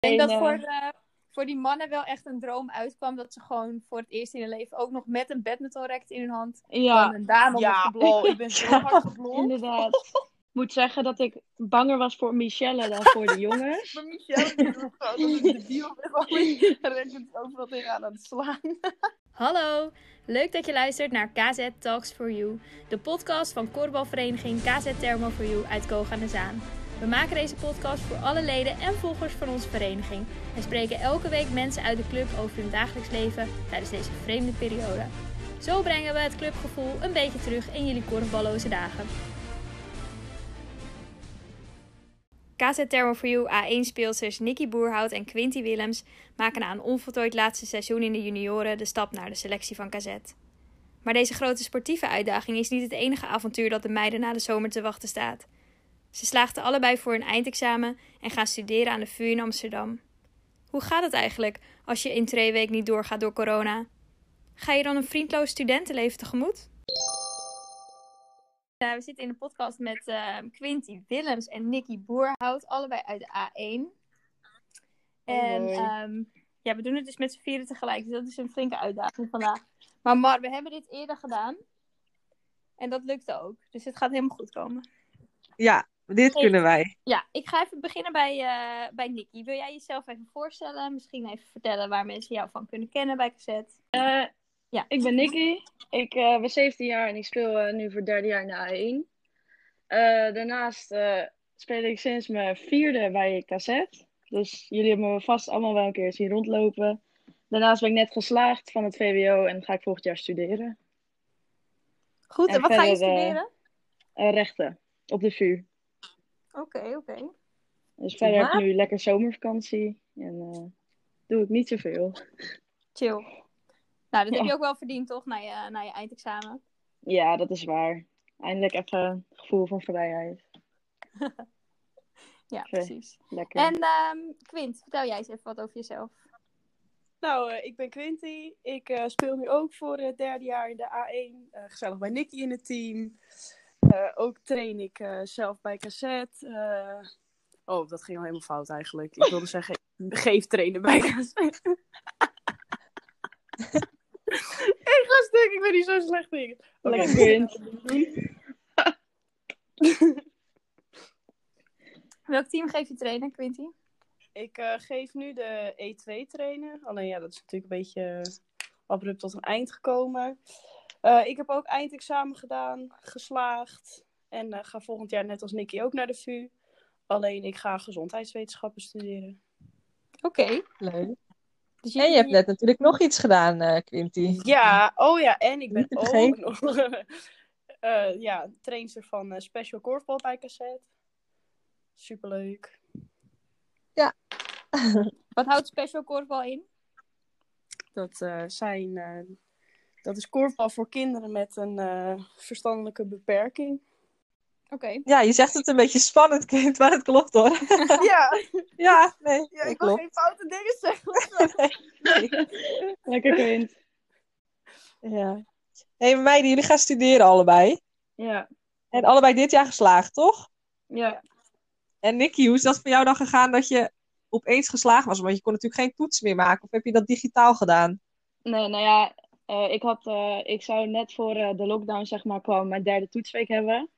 denk dat eh, voor, eh, voor die mannen wel echt een droom uitkwam. Dat ze gewoon voor het eerst in hun leven ook nog met een badmintonracket in hun hand. Ja, een dame Ja, oh, ik ben zo hard geblokt. inderdaad. Ik moet zeggen dat ik banger was voor Michelle dan voor de jongens. Maar Michelle, die doet gewoon dat ik de deal rekkend overal tegenaan aan het slaan. Hallo, leuk dat je luistert naar KZ Talks for You, de podcast van korfbalvereniging KZ Thermo for You uit Koog aan de Zaan. We maken deze podcast voor alle leden en volgers van onze vereniging en spreken elke week mensen uit de club over hun dagelijks leven tijdens deze vreemde periode. Zo brengen we het clubgevoel een beetje terug in jullie korfballoze dagen. KZ Thermo for You A1-speelsters Nicky Boerhout en Quinty Willems maken na een onvoltooid laatste seizoen in de junioren de stap naar de selectie van KZ. Maar deze grote sportieve uitdaging is niet het enige avontuur dat de meiden na de zomer te wachten staat. Ze slaagden allebei voor een eindexamen en gaan studeren aan de VU in Amsterdam. Hoe gaat het eigenlijk als je in twee weken niet doorgaat door corona? Ga je dan een vriendloos studentenleven tegemoet? Uh, we zitten in de podcast met uh, Quinty Willems en Nicky Boerhout, allebei uit de A1. En um, ja, we doen het dus met z'n vieren tegelijk, dus dat is een flinke uitdaging vandaag. Maar Mar, we hebben dit eerder gedaan. En dat lukte ook. Dus het gaat helemaal goed komen. Ja, dit hey, kunnen wij. Ja, ik ga even beginnen bij, uh, bij Nicky. Wil jij jezelf even voorstellen? Misschien even vertellen waar mensen jou van kunnen kennen bij Cassette? Uh, ja. Ik ben Nicky. Ik uh, ben 17 jaar en ik speel nu voor het derde jaar in de A1. daarnaast speel ik sinds mijn vierde bij Cassette. Dus jullie hebben me vast allemaal wel een keer zien rondlopen. Daarnaast ben ik net geslaagd van het VWO en ga ik volgend jaar studeren. Goed, en, en wat verder, ga je studeren? Uh, rechten, op de VU. Oké, okay, oké. Okay. Dus verder heb ik nu lekker zomervakantie en uh, doe ik niet zoveel. Chill. Nou, dat ja. heb je ook wel verdiend, toch, na je, na je eindexamen? Ja, dat is waar. Eindelijk even een gevoel van vrijheid. ja, precies. Lekker. En um, Quint, vertel jij eens even wat over jezelf. Nou, uh, ik ben Quinty. Ik uh, speel nu ook voor het derde jaar in de A1. Uh, gezellig bij Nicky in het team. Ook train ik zelf bij Cassette. Oh, dat ging al helemaal fout eigenlijk. Ik wilde zeggen, geef trainen bij Cassette. ik ga stuk, ik ben niet zo slecht in. Okay. Lekker. Welk team geef je trainen, Quinty? Ik geef nu de E2 trainen. Alleen ja, dat is natuurlijk een beetje abrupt tot een eind gekomen. Uh, ik heb ook eindexamen gedaan, geslaagd. En uh, ga volgend jaar net als Nicky ook naar de VU. Alleen ik ga gezondheidswetenschappen studeren. Oké. Okay. Leuk. Dus je... En je hebt net natuurlijk nog iets gedaan, Quinty. Ja, oh ja, en ik ben ook nog ja, trainster van Special Korfbal bij Cassette. Superleuk. Ja. Wat houdt special korfbal in? Dat uh, zijn. Dat is korfbal voor kinderen met een uh, verstandelijke beperking. Oké. Okay. Ja, je zegt het een beetje spannend, kind, maar het klopt hoor. ja. ja, nee. Ja, ik wil geen foute dingen zeggen. nee. Lekker kind. Ja. Hé, hey, meiden, jullie gaan studeren allebei. Ja. En allebei dit jaar geslaagd, toch? Ja. En Nicky, hoe is dat voor jou dan gegaan dat je opeens geslaagd was? Want je kon natuurlijk geen toets meer maken. Of heb je dat digitaal gedaan? Nee, nou ja, uh, ik, had, uh, ik zou net voor uh, de lockdown, zeg maar, kwam mijn derde toetsweek hebben.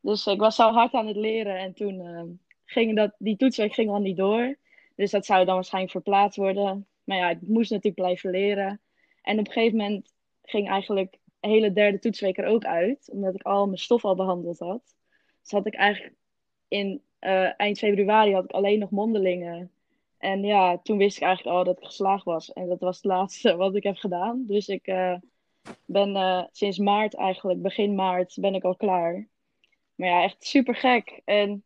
Dus ik was zo hard aan het leren. En toen ging dat, die toetsweek ging al niet door. Dus dat zou dan waarschijnlijk verplaatst worden. Maar ja, ik moest natuurlijk blijven leren. En op een gegeven moment ging eigenlijk de hele derde toetsweek er ook uit. Omdat ik al mijn stof al behandeld had. Dus had ik eigenlijk in eind februari had ik alleen nog mondelingen. En ja, toen wist ik eigenlijk al dat ik geslaagd was. En dat was het laatste wat ik heb gedaan. Dus ik uh, ben uh, sinds maart eigenlijk, begin maart, ben ik al klaar. Maar ja, echt super gek. En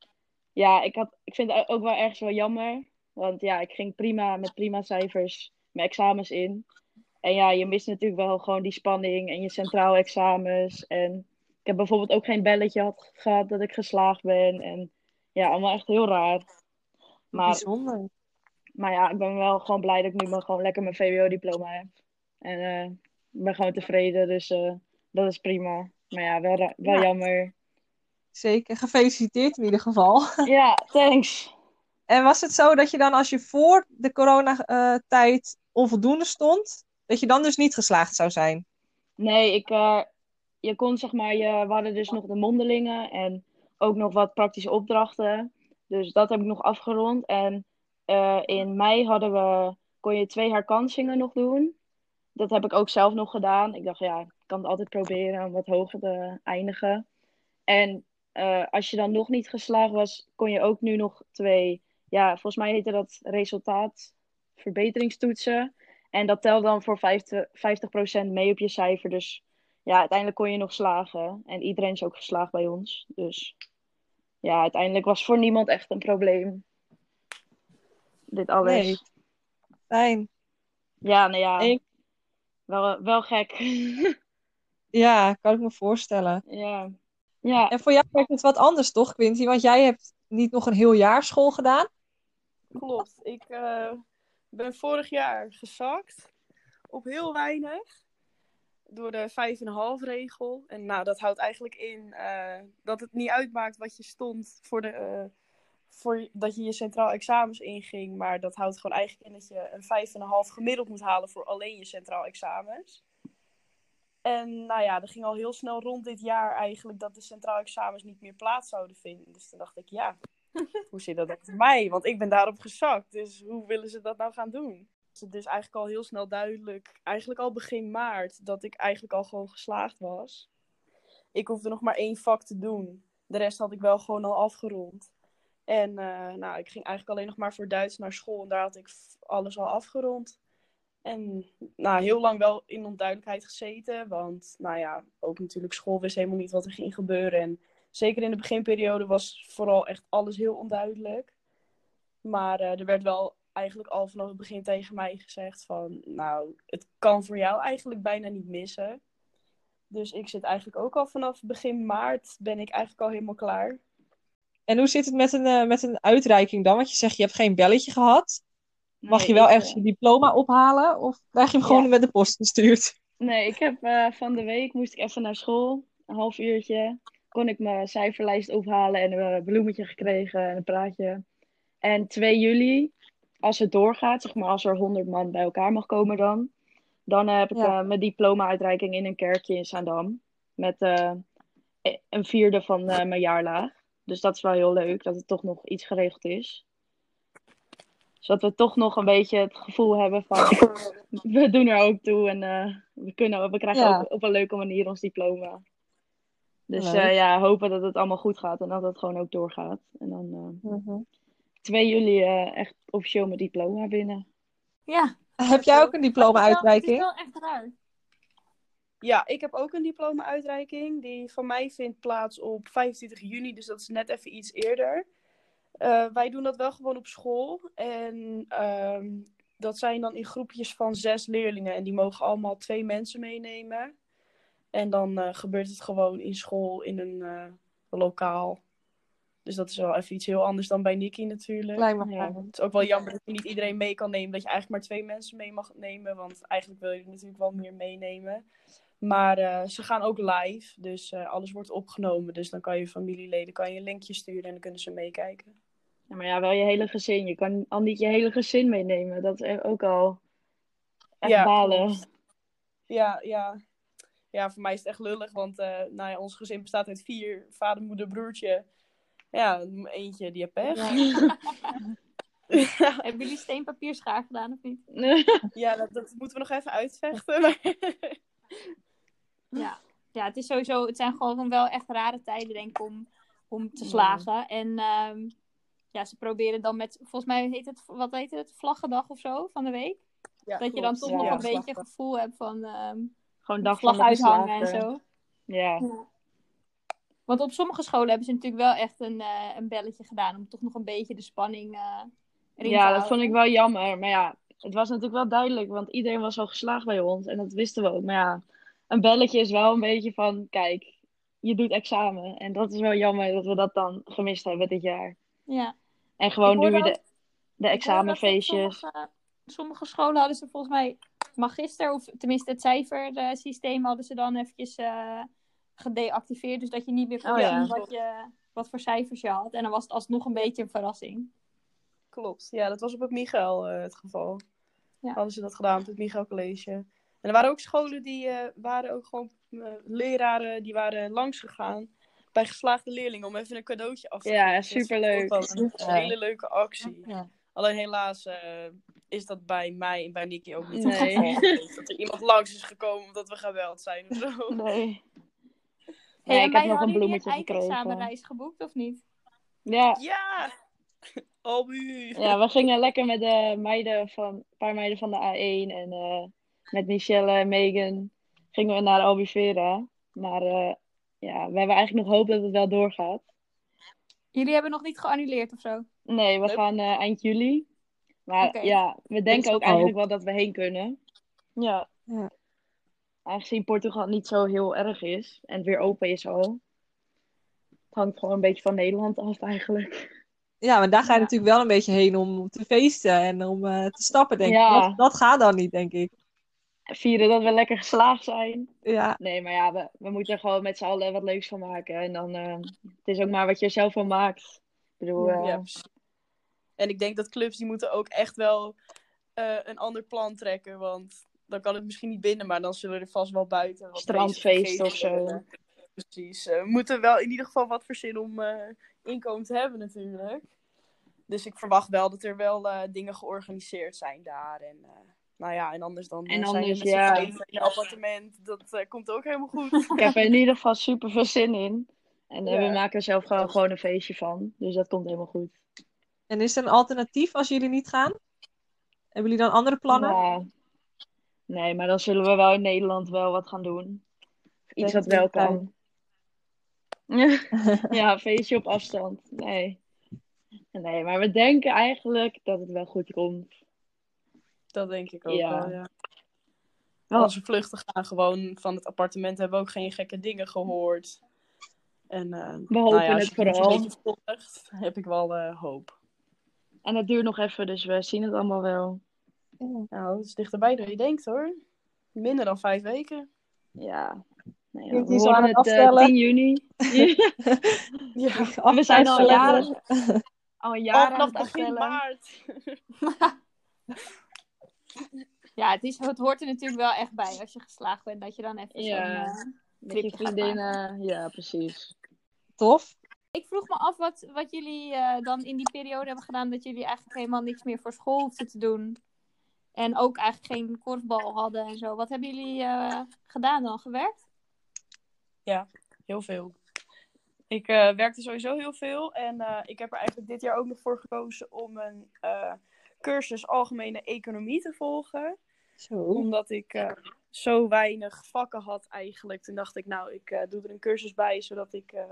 ja, ik, had, ik vind het ook wel ergens wel jammer. Want ja, ik ging prima met prima cijfers mijn examens in. En ja, je mist natuurlijk wel gewoon die spanning en je centraal examens. En ik heb bijvoorbeeld ook geen belletje had, gehad dat ik geslaagd ben. En ja, allemaal echt heel raar. Maar, Bijzonder. Maar ja, ik ben wel gewoon blij dat ik nu maar gewoon lekker mijn VWO-diploma heb. En uh, ik ben gewoon tevreden, dus uh, dat is prima. Maar ja, wel, wel ja. jammer. Zeker, gefeliciteerd in ieder geval. Ja, thanks. En was het zo dat je dan als je voor de coronatijd onvoldoende stond, dat je dan dus niet geslaagd zou zijn? Nee, ik, eh, je kon zeg maar, je, we hadden dus nog de mondelingen en ook nog wat praktische opdrachten. Dus dat heb ik nog afgerond. En eh, in mei hadden we, kon je twee herkansingen nog doen. Dat heb ik ook zelf nog gedaan. Ik dacht, ja, ik kan het altijd proberen om wat hoger te eindigen. En eh, als je dan nog niet geslaagd was, kon je ook nu nog twee, ja, volgens mij heette dat resultaatverbeteringstoetsen. En dat telt dan voor 50%, 50 mee op je cijfer. Dus ja, uiteindelijk kon je nog slagen. En iedereen is ook geslaagd bij ons. Dus ja, uiteindelijk was voor niemand echt een probleem. Dit alles. Nee. Fijn. Ja, nou ja. Ik- Wel, wel gek. Ja, kan ik me voorstellen. ja. Ja. En voor jou werkt het wat anders, toch, Quinty? Want jij hebt niet nog een heel jaar school gedaan. Klopt. Ik eh, ben vorig jaar gezakt op heel weinig. Door de 5,5 regel. En nou, dat houdt eigenlijk in eh, dat het niet uitmaakt wat je stond voor de, eh, voor dat je je centraal examens inging. Maar dat houdt gewoon eigenlijk in dat je een 5,5 gemiddeld moet halen voor alleen je centraal examens. En nou ja, er ging al heel snel rond dit jaar eigenlijk dat de centraal examens niet meer plaats zouden vinden. Dus toen dacht ik, ja, hoe zit dat voor mij? Want ik ben daarop gezakt. Dus hoe willen ze dat nou gaan doen? Dus het is eigenlijk al heel snel duidelijk, eigenlijk al begin maart, dat ik eigenlijk al gewoon geslaagd was. Ik hoefde nog maar één vak te doen. De rest had ik wel gewoon al afgerond. En eh, nou, ik ging eigenlijk alleen nog maar voor Duits naar school. En daar had ik alles al afgerond. En nou, heel lang wel in onduidelijkheid gezeten. Want nou ja, ook natuurlijk school wist helemaal niet wat er ging gebeuren. En zeker in de beginperiode was vooral echt alles heel onduidelijk. Maar eh, er werd wel eigenlijk al vanaf het begin tegen mij gezegd van... Nou, het kan voor jou eigenlijk bijna niet missen. Dus ik zit eigenlijk ook al vanaf begin maart ben ik eigenlijk al helemaal klaar. En hoe zit het met een, eh, met een uitreiking dan? Want je zegt, je hebt geen belletje gehad. Mag Nee, je wel ergens eh, je diploma ophalen? Of krijg je hem gewoon Ja. met de post gestuurd? Nee, ik heb eh, van de week moest ik even naar school. Een half uurtje. Kon ik mijn cijferlijst ophalen en een bloemetje gekregen en een praatje. En 2 juli, als het doorgaat, zeg maar als er 100 man bij elkaar mag komen dan. Dan eh, heb ik Ja. eh, mijn diploma-uitreiking in een kerkje in Zaandam. Met eh, een vierde van eh, mijn jaarlaag. Dus dat is wel heel leuk, dat het toch nog iets geregeld is. Zodat we toch nog een beetje het gevoel hebben van we doen er ook toe en eh, we, kunnen, we krijgen Ja. ook op een leuke manier ons diploma. Dus eh, ja, hopen dat het allemaal goed gaat en dat het gewoon ook doorgaat. En dan eh, Mhm. 2 juli eh, echt officieel mijn diploma binnen. Ja, Heb jij ook een het is diploma-uitreiking? wel echt raar. Ja, ik heb ook een diploma-uitreiking. Die van mij vindt plaats op 25 juni, dus dat is net even iets eerder. Eh, wij doen dat wel gewoon op school. En ehm, dat zijn dan in groepjes van zes leerlingen. En die mogen allemaal twee mensen meenemen. En dan eh, gebeurt het gewoon in school in een eh, lokaal. Dus dat is wel even iets heel anders dan bij Nikki natuurlijk. Lijkt me Ja. Het is ook wel jammer dat je niet iedereen mee kan nemen. Dat je eigenlijk maar twee mensen mee mag nemen. Want eigenlijk wil je er natuurlijk wel meer meenemen. Maar eh, ze gaan ook live. Dus eh, alles wordt opgenomen. Dus dan kan je familieleden kan je een linkje sturen en dan kunnen ze meekijken. Ja, maar ja, wel je hele gezin. Je kan al niet je hele gezin meenemen. Dat is echt ook al echt Ja, balen. Ja, ja. Ja, voor mij is het echt lullig. Want eh, nou ja, ons gezin bestaat uit vier. Vader, moeder, broertje. Ja, eentje die heeft pech. Ja, Hebben jullie steenpapier schaar gedaan of niet? ja dat, dat moeten we nog even uitvechten. maar- Ja. ja, het is sowieso, het zijn gewoon wel echt rare tijden, denk ik, om, om te Ja. slagen. En ehm, ja, ze proberen dan met, volgens mij heet het, wat heet het, vlaggendag of zo van de week. Ja, dat je dan toch Ja, nog ja, een beetje slagdag. gevoel hebt van ehm Gewoon dag vlag uithangen en zo. Ja. Want op sommige scholen hebben ze natuurlijk wel echt een, eh, een belletje gedaan om toch nog een beetje de spanning eh erin te Ja, dat vond ik wel jammer. Maar ja, het was natuurlijk wel duidelijk, want iedereen was al geslaagd bij ons en dat wisten we ook. Maar ja, een belletje is wel een beetje van, kijk, je doet examen. En dat is wel jammer dat we dat dan gemist hebben dit jaar. Ja. En gewoon nu de, de examenfeestjes. Sommige, sommige scholen hadden ze volgens mij magister, of tenminste het cijfersysteem hadden ze dan eventjes eh, gedeactiveerd. Dus dat je niet meer kon Oh ja. zien wat, je, wat voor cijfers je had. En dan was het alsnog een beetje een verrassing. klopt. Ja, dat was op het Michael eh, het geval. Ja. Hadden ze dat gedaan op het Michael College. En er waren ook scholen die eh, waren ook gewoon eh, leraren die waren langs gegaan bij geslaagde leerlingen om even een cadeautje af te Ja, geven. Dat is superleuk. wel een Ja. hele leuke actie. Ja. Alleen helaas eh, is dat bij mij en bij Nicky ook niet Nee. geval. Dat er iemand langs is gekomen omdat we geweld zijn of zo. Nee. Hey, ik heb nog een bloemetje een gekregen. eindexamenreis geboekt of niet? Ja, Ja! Albu! ja, we gingen lekker met de meiden van, een paar meiden van de A1 en eh, met Michelle en Megan gingen we naar Albufeira. Maar eh, ja, we hebben eigenlijk nog hoop dat het wel doorgaat. Jullie hebben nog niet geannuleerd of zo? Nee, we gaan eh, eind juli. Maar ja, we denken ook eigenlijk wel dat we heen kunnen. Ja. Ja. Aangezien Portugal niet zo heel erg is en het weer open is al. Het hangt gewoon een beetje van Nederland af eigenlijk. Ja, maar daar ga je Ja. natuurlijk wel een beetje heen om te feesten en om eh, te stappen, denk ik. Ja. Dat, dat gaat dan niet, denk ik. Vieren dat we lekker geslaagd zijn. Ja, Nee, maar ja, we, we moeten er gewoon met z'n allen wat leuks van maken. En dan, eh, het is ook maar wat je er zelf van maakt. Ik bedoel, eh, Ja. En ik denk dat clubs die moeten ook echt wel eh, een ander plan trekken. Want dan kan het misschien niet binnen, maar dan zullen er vast wel buiten. wat Strandfeest of zo. Precies. We moeten wel in ieder geval wat verzinnen om inkomen te hebben natuurlijk. Dus ik verwacht wel dat er wel dingen georganiseerd zijn daar. En, nou ja, en anders dan En eh, zijn ja. in een appartement. Dat eh, komt ook helemaal goed. ik heb er in ieder geval super veel zin in. En eh, Ja. we maken er zelf gewoon, gewoon een feestje van. Dus dat komt helemaal goed. en is er een alternatief als jullie niet gaan? Hebben jullie dan andere plannen? Ja. Nee, maar dan zullen we wel in Nederland wel wat gaan doen. Iets wat wel kan. ja, feestje op afstand. Nee. Nee, maar we denken eigenlijk dat het wel goed komt. Dat denk ik ook Ja. wel, ja. Wel- Als we vluchten gaan gewoon van het appartement hebben we ook geen gekke dingen gehoord. En eh, We hopen nou ja, als het vooral. volgt, heb ik wel eh, hoop. En het duurt nog even, dus we zien het allemaal wel. Nou, het is dichterbij dan je denkt hoor. Minder dan vijf weken. Ja. Nee, Kunt we horen het? 10 juni. Ja, we zijn al jaren, al een jaar al aan vanaf het begin afstellen. maart. Ja, het, is, het hoort er natuurlijk wel echt bij als je geslaagd bent, dat je dan even Ja. zo'n... Met je tripje gaat vriendinnen. Ja, precies. Tof. Ik vroeg me af wat, wat jullie eh, dan in die periode hebben gedaan dat jullie eigenlijk helemaal niks meer voor school hoefden te doen. En ook eigenlijk geen korfbal hadden en zo. Wat hebben jullie eh, gedaan dan? Gewerkt? Heel veel. Ik eh, werkte sowieso heel veel. En eh, ik heb er eigenlijk dit jaar ook nog voor gekozen om een eh, cursus algemene economie te volgen. Zo. Omdat ik eh, zo weinig vakken had eigenlijk. Toen dacht ik, nou, ik eh, doe er een cursus bij, zodat ik eh,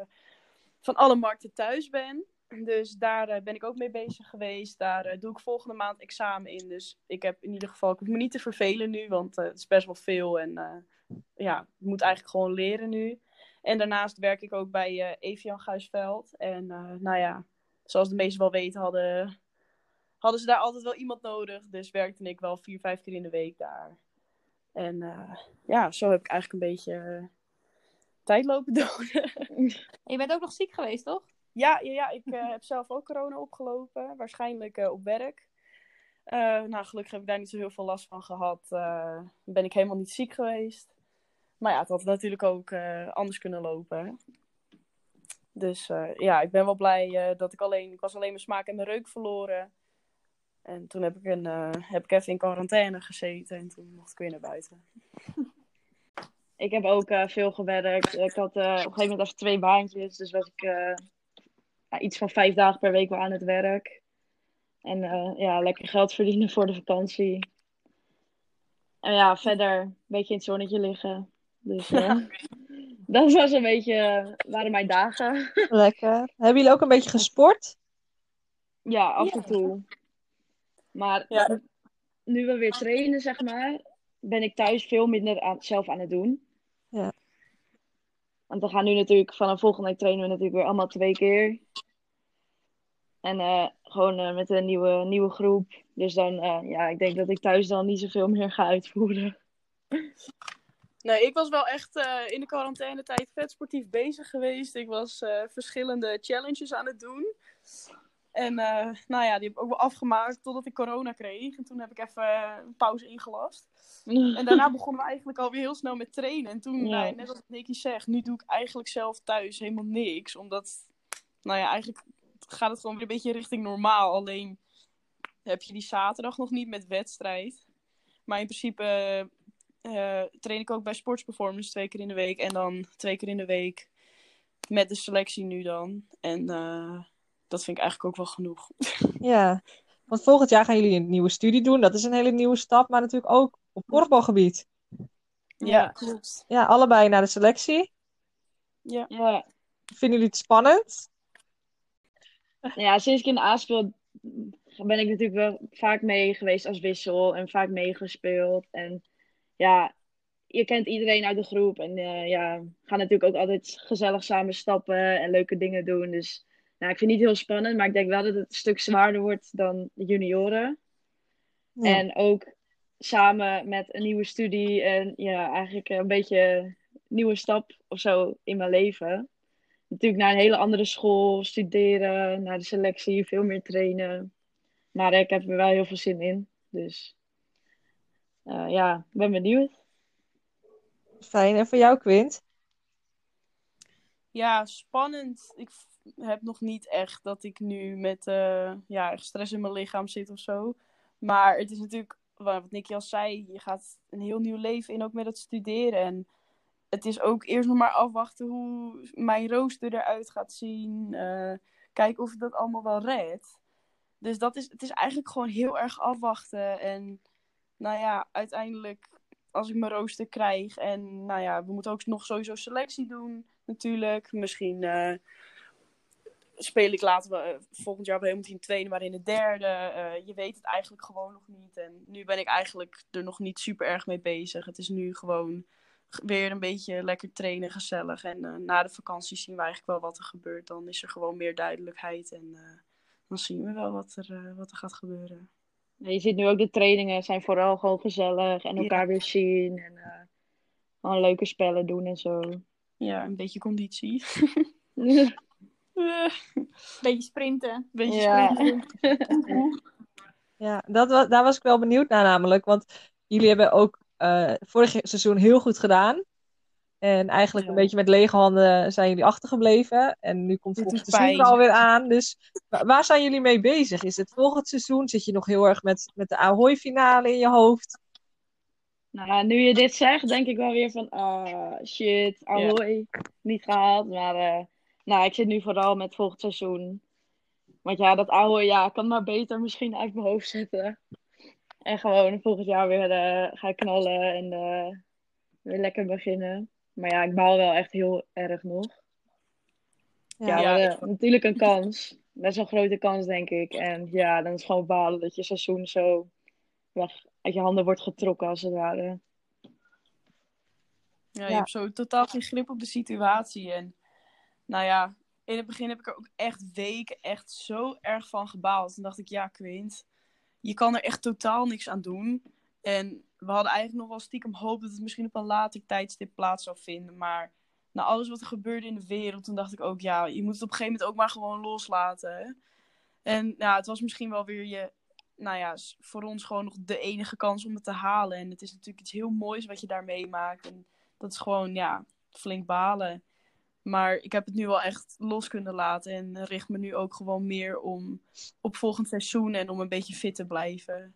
van alle markten thuis ben. Dus daar ben ik ook mee bezig geweest. Daar doe ik volgende maand examen in. Dus ik heb in ieder geval, ik hoef me niet te vervelen nu, want het is best wel veel. En ja, ik moet eigenlijk gewoon leren nu. En daarnaast werk ik ook bij Evian Guisveld. En nou ja, zoals de meesten wel weten, hadden, hadden ze daar altijd wel iemand nodig. Dus werkte ik wel vier, vijf keer in de week daar. En eh, ja, zo heb ik eigenlijk een beetje eh, tijd lopen doden. En je bent ook nog ziek geweest, toch? ja, ja, ja, ik eh, heb zelf ook corona opgelopen. Waarschijnlijk op werk. Nou, gelukkig heb ik daar niet zo heel veel last van gehad. Eh, ben ik helemaal niet ziek geweest. Maar ja, het had natuurlijk ook anders kunnen lopen. hè. Dus ja, ik ben wel blij dat ik alleen... Ik was alleen mijn smaak en mijn reuk verloren. En toen heb ik, een, eh, heb ik even in quarantaine gezeten. En toen mocht ik weer naar buiten. Ik heb ook eh, veel gewerkt. Ik had eh, op een gegeven moment even twee baantjes. Dus was ik ja, iets van vijf dagen per week wel aan het werk. En ja, lekker geld verdienen voor de vakantie. En ja, verder een beetje in het zonnetje liggen. Dus dat was een beetje, waren mijn dagen. Lekker. Hebben jullie ook een beetje gesport? Ja, af en Ja. Maar Ja. nu we weer trainen, zeg maar, ben ik thuis veel minder aan, zelf aan het doen. Ja. Want we gaan nu natuurlijk, vanaf volgende week trainen we natuurlijk weer allemaal twee keer. En eh, gewoon eh, met een nieuwe, nieuwe groep. Dus dan, eh, ja, ik denk dat ik thuis dan niet zoveel meer ga uitvoeren. Nee, ik was wel echt in de quarantainetijd vet sportief bezig geweest. Ik was verschillende challenges aan het doen. En eh, nou ja, die heb ik ook wel afgemaakt totdat ik corona kreeg. En toen heb ik even eh, een pauze ingelast. En daarna begonnen we eigenlijk alweer heel snel met trainen. En toen, Ja. nou, net als Nicky zegt, nu doe ik eigenlijk zelf thuis helemaal niks. Omdat, nou ja, eigenlijk gaat het gewoon weer een beetje richting normaal. Alleen heb je die zaterdag nog niet met wedstrijd. Maar in principe eh, train ik ook bij Sports Performance twee keer in de week. En dan twee keer in de week met de selectie nu dan. En dat vind ik eigenlijk ook wel genoeg. Ja, want volgend jaar gaan jullie een nieuwe studie doen. Dat is een hele nieuwe stap, maar natuurlijk ook op korfbalgebied. Ja, Ja. klopt. Ja, allebei naar de selectie. Ja. Ja. Vinden jullie het spannend? ja, sinds ik in de A speel, ben ik natuurlijk wel vaak mee geweest als wissel en vaak meegespeeld. En ja, je kent iedereen uit de groep. En eh, ja, we gaan natuurlijk ook altijd gezellig samen stappen en leuke dingen doen. Dus nou, ik vind het niet heel spannend, maar ik denk wel dat het een stuk zwaarder wordt dan de junioren. Ja. En ook samen met een nieuwe studie en ja, eigenlijk een beetje een nieuwe stap of zo in mijn leven. Natuurlijk naar een hele andere school, studeren, naar de selectie, veel meer trainen. Maar ik heb er wel heel veel zin in. Dus eh, ja, ik ben benieuwd. Fijn. En voor jou, Quint? Ja, spannend. Ik heb nog niet echt dat ik nu met eh, ja, stress in mijn lichaam zit of zo. Maar het is natuurlijk, wa- wat Nicky al zei, je gaat een heel nieuw leven in ook met het studeren. En het is ook eerst nog maar afwachten hoe mijn rooster eruit gaat zien. eh, kijken of dat allemaal wel red. Dus dat is, het is eigenlijk gewoon heel erg afwachten. En nou ja, uiteindelijk als ik mijn rooster krijg. En nou ja, we moeten ook nog sowieso selectie doen, natuurlijk. Misschien eh, speel ik later eh, volgend jaar wel helemaal team tweede, maar in het derde. Eh, je weet het eigenlijk gewoon nog niet. En nu ben ik eigenlijk er nog niet super erg mee bezig. Het is nu gewoon weer een beetje lekker trainen, gezellig. En eh, na de vakantie zien we eigenlijk wel wat er gebeurt. Dan is er gewoon meer duidelijkheid. En dan zien we wel wat er, wat er gaat gebeuren. Je ziet nu ook de trainingen zijn vooral gewoon gezellig en elkaar weer zien. En gewoon leuke spellen doen en zo. Ja, een beetje conditie. Beetje sprinten. beetje Ja. sprinten. Ja, dat wa- daar was ik wel benieuwd naar namelijk. Want jullie hebben ook eh, vorig seizoen heel goed gedaan. En eigenlijk Ja. een beetje met lege handen zijn jullie achtergebleven. En nu komt volgend seizoen er alweer aan. Dus wa- waar zijn jullie mee bezig? Is het volgend seizoen? Zit je nog heel erg met, met de Ahoy-finale in je hoofd? Nou ja, nu je dit zegt, denk ik wel weer van, ah, shit, ahoy, niet gehaald. Maar eh, nou, ik zit nu vooral met volgend seizoen. Want ja, dat ahoy, ja, ik kan maar beter misschien uit mijn hoofd zetten. En gewoon volgend jaar weer eh gaan knallen en eh, weer lekker beginnen. Maar ja, ik baal wel echt heel erg nog. Ja, ik- natuurlijk een kans. Best wel een grote kans, denk ik. En ja, dan is het gewoon balen dat je seizoen zo weg uit je handen wordt getrokken, als het ware. Ja, je Ja. hebt zo totaal geen grip op de situatie. En nou ja, in het begin heb ik er ook echt weken echt zo erg van gebaald. Toen dacht ik, ja, Quint, je kan er echt totaal niks aan doen. En we hadden eigenlijk nog wel stiekem hoop dat het misschien op een later tijdstip plaats zou vinden. Maar na alles wat er gebeurde in de wereld, toen dacht ik ook, ja, je moet het op een gegeven moment ook maar gewoon loslaten. En ja, het was misschien wel weer je, nou ja, voor ons gewoon nog de enige kans om het te halen. En het is natuurlijk iets heel moois wat je daar meemaakt. En dat is gewoon, ja, flink balen. Maar ik heb het nu wel echt los kunnen laten. En richt me nu ook gewoon meer om op volgend seizoen en om een beetje fit te blijven.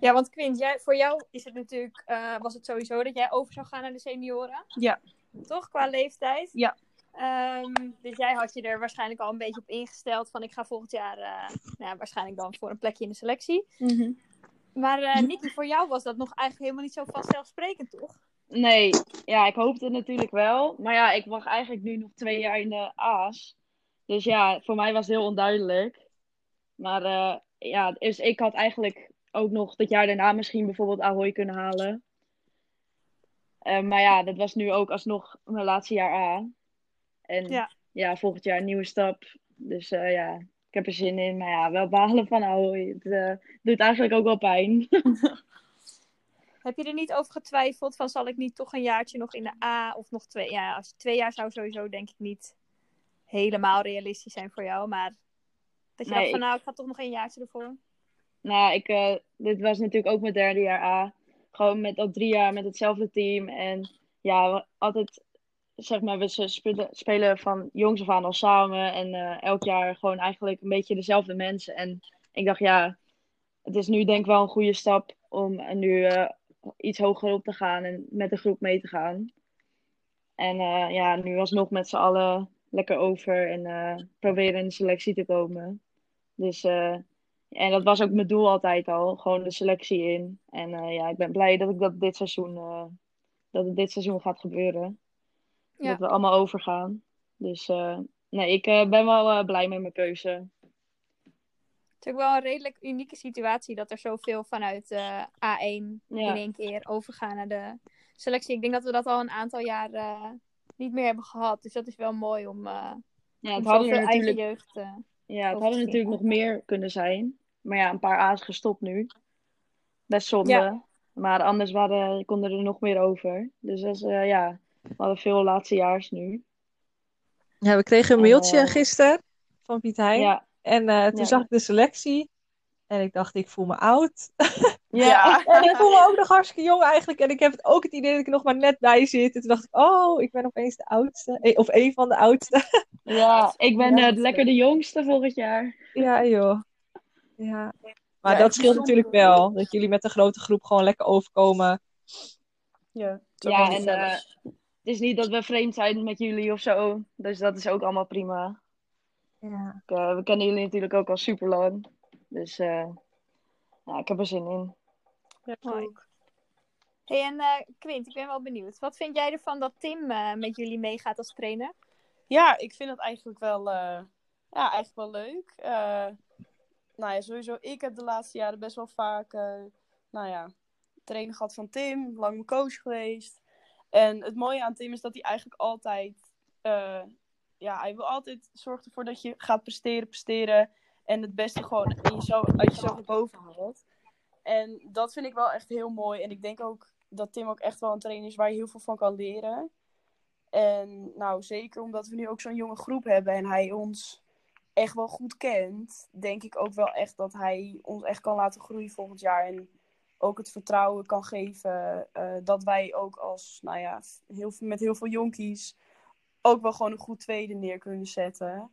Ja, want Quint, jij, voor jou is het natuurlijk, eh, was het sowieso dat jij over zou gaan naar de senioren. Ja. Toch, qua leeftijd? Ja. Ehm, dus jij had je er waarschijnlijk al een beetje op ingesteld van ik ga volgend jaar, eh, nou ja, waarschijnlijk dan voor een plekje in de selectie. Maar eh Nicky, voor jou was dat nog eigenlijk helemaal niet zo vanzelfsprekend, toch? Nee, ja, ik hoopte het natuurlijk wel. Maar ja, ik wacht eigenlijk nu nog twee jaar in de A's. Dus ja, voor mij was het heel onduidelijk. Maar eh, ja, dus ik had eigenlijk ook nog het jaar daarna misschien bijvoorbeeld Ahoy kunnen halen. Eh, maar ja, dat was nu ook alsnog mijn laatste jaar A. En Ja. ja, volgend jaar een nieuwe stap. Dus eh, ja, ik heb er zin in. Maar ja, wel balen van Ahoy. Het doet eigenlijk ook wel pijn. Heb je er niet over getwijfeld van zal ik niet toch een jaartje nog in de A of nog twee? Ja, als twee jaar zou sowieso denk ik niet helemaal realistisch zijn voor jou. Maar dat je Nee, dacht van nou, ik ga toch nog een jaartje ervoor. Nou, ik, eh, dit was natuurlijk ook mijn derde jaar A. Gewoon met al drie jaar met hetzelfde team. En ja, we- altijd, zeg maar, we spelen, spelen van jongs af aan al samen. En eh, elk jaar gewoon eigenlijk een beetje dezelfde mensen. En ik dacht, ja, het is nu denk ik wel een goede stap om nu eh, iets hoger op te gaan en met de groep mee te gaan. En eh, ja, nu alsnog met z'n allen lekker over en eh, proberen in de selectie te komen. Dus eh, en dat was ook mijn doel altijd al, gewoon de selectie in. En ja, ik ben blij dat ik dat dit seizoen, dat het dit seizoen gaat gebeuren. Ja. Dat we allemaal overgaan. Dus nee, ik ben wel blij met mijn keuze. Het is ook wel een redelijk unieke situatie dat er zoveel vanuit eh, A1 Ja. in één keer overgaan naar de selectie. Ik denk dat we dat al een aantal jaar eh, niet meer hebben gehad. Dus dat is wel mooi om, eh Ja, het om hadden zoveel er eigen natuurlijk, jeugd... eh, ja, het hadden natuurlijk nog meer kunnen zijn. Maar ja, een paar A's gestopt nu. Best zonde. Ja. Maar anders waren, konden er nog meer over. Dus dat is, eh, ja, we hadden veel laatstejaars nu. Ja, we kregen een En, mailtje gisteren van Piet Hein. Ja, En eh, toen Ja. zag ik de selectie. En ik dacht, ik voel me oud. ja. En ik voel me ook nog hartstikke jong eigenlijk. En ik heb het ook het idee dat ik er nog maar net bij zit. En toen dacht ik, oh, ik ben opeens de oudste. Eh, Of een van de oudste. Ja, ik ben eh, lekker de jongste volgend jaar. Ja, joh. Ja. Maar Ja, dat scheelt natuurlijk wel. Dat jullie met een grote groep gewoon lekker overkomen. Ja, het is ook Ja, en eh, het is niet dat we vreemd zijn met jullie of zo. Dus dat is ook allemaal prima. Ja. Ik, eh, we kennen jullie natuurlijk ook al super lang. Dus eh, ja, ik heb er zin in. Ja, ook. Hey, en eh Quint, ik ben wel benieuwd. Wat vind jij ervan dat Tim eh, met jullie meegaat als trainer? Ja, ik vind dat eigenlijk wel, eh, ja, eigenlijk wel leuk. Eh, nou ja, sowieso, ik heb de laatste jaren best wel vaak, eh, nou ja, trainer gehad van Tim, lang mijn coach geweest. En het mooie aan Tim is dat hij eigenlijk altijd, eh, ja, hij wil altijd zorgen ervoor dat je gaat presteren, presteren. En het beste gewoon in jezelf, uit jezelf boven haalt. En dat vind ik wel echt heel mooi. En ik denk ook dat Tim ook echt wel een trainer is waar je heel veel van kan leren. En nou, zeker omdat we nu ook zo'n jonge groep hebben en hij ons echt wel goed kent, denk ik ook wel echt dat hij ons echt kan laten groeien volgend jaar. En ook het vertrouwen kan geven eh, dat wij ook als, nou ja, heel, met heel veel jonkies ook wel gewoon een goed tweede neer kunnen zetten.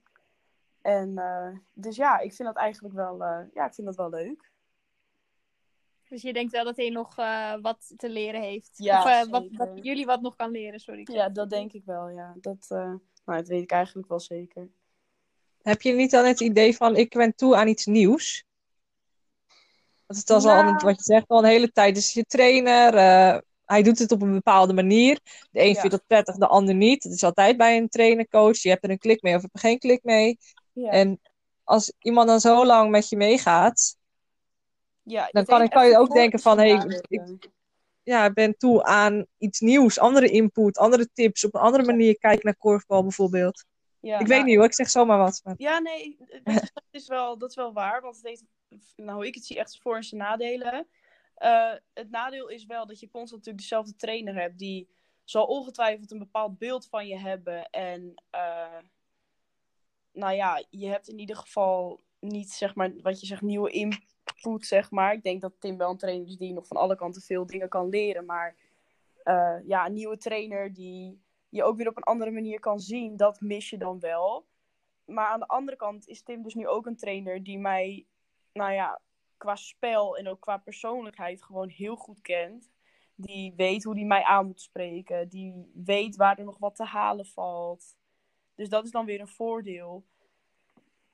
En eh, dus ja, ik vind dat eigenlijk wel, eh, ja, ik vind dat wel leuk. Dus je denkt wel dat hij nog eh, wat te leren heeft. Ja, of wat, wat jullie wat nog kan leren, sorry. Ja, dat denk ik wel, ja. Dat, eh, nou, dat weet ik eigenlijk wel zeker. Heb je niet dan het idee van, ik ben toe aan iets nieuws? Want het was al, Nou. wat je zegt, al een hele tijd is je trainer. Hij doet het op een bepaalde manier. De een Ja. vindt het prettig, de ander niet. Dat is altijd bij een trainer, coach. Je hebt er een klik mee of je hebt er geen klik mee. Ja, En als iemand dan zo lang met je meegaat, ja dan kan, kan je ook denken van, hé, voordelen. ik ja, ben toe aan iets nieuws. Andere input, andere tips, op een andere manier kijken naar korfbal bijvoorbeeld. Ja, ik nou, weet niet hoor, ik zeg zomaar wat. Maar... Ja, nee, dat, is wel, dat is wel waar. Want het heeft, nou, ik het zie, echt voor- en zijn nadelen. Eh, het nadeel is wel dat je constant natuurlijk dezelfde trainer hebt. Die zal ongetwijfeld een bepaald beeld van je hebben. En eh, nou ja, je hebt in ieder geval niet, zeg maar, wat je zegt, nieuwe input, zeg maar. Ik denk dat Tim wel een trainer is die nog van alle kanten veel dingen kan leren. Maar eh, ja, een nieuwe trainer die je ook weer op een andere manier kan zien, dat mis je dan wel. Maar aan de andere kant is Tim dus nu ook een trainer die mij, nou ja, qua spel en ook qua persoonlijkheid gewoon heel goed kent. Die weet hoe hij mij aan moet spreken. Die weet waar er nog wat te halen valt. Dus dat is dan weer een voordeel.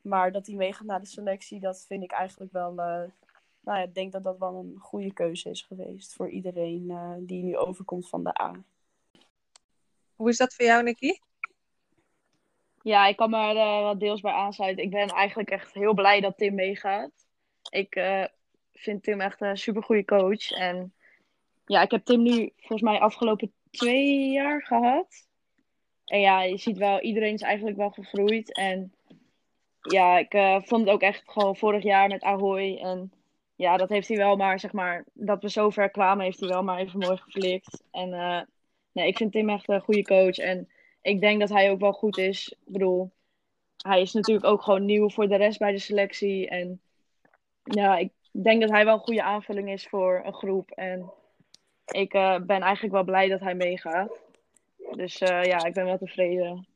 Maar dat hij meegaat naar de selectie, dat vind ik eigenlijk wel. eh, nou ja, ik denk dat dat wel een goede keuze is geweest voor iedereen eh, die nu overkomt van de A. Hoe is dat voor jou, Nicky? Ja, ik kan me er eh, wat deels bij aansluiten. Ik ben eigenlijk echt heel blij dat Tim meegaat. Ik eh, vind Tim echt een supergoeie coach. En ja, ik heb Tim nu volgens mij afgelopen twee jaar gehad. En ja, je ziet wel, iedereen is eigenlijk wel gegroeid. En ja, ik eh, vond het ook echt gewoon vorig jaar met Ahoy. En ja, dat heeft hij wel maar, zeg maar, dat we zo ver kwamen, heeft hij wel maar even mooi geflikt. En eh, nee, ik vind Tim echt een goede coach. En ik denk dat hij ook wel goed is. Ik bedoel, hij is natuurlijk ook gewoon nieuw voor de rest bij de selectie. En ja, ik denk dat hij wel een goede aanvulling is voor een groep. En ik eh, ben eigenlijk wel blij dat hij meegaat. Dus eh, ja, ik ben wel tevreden.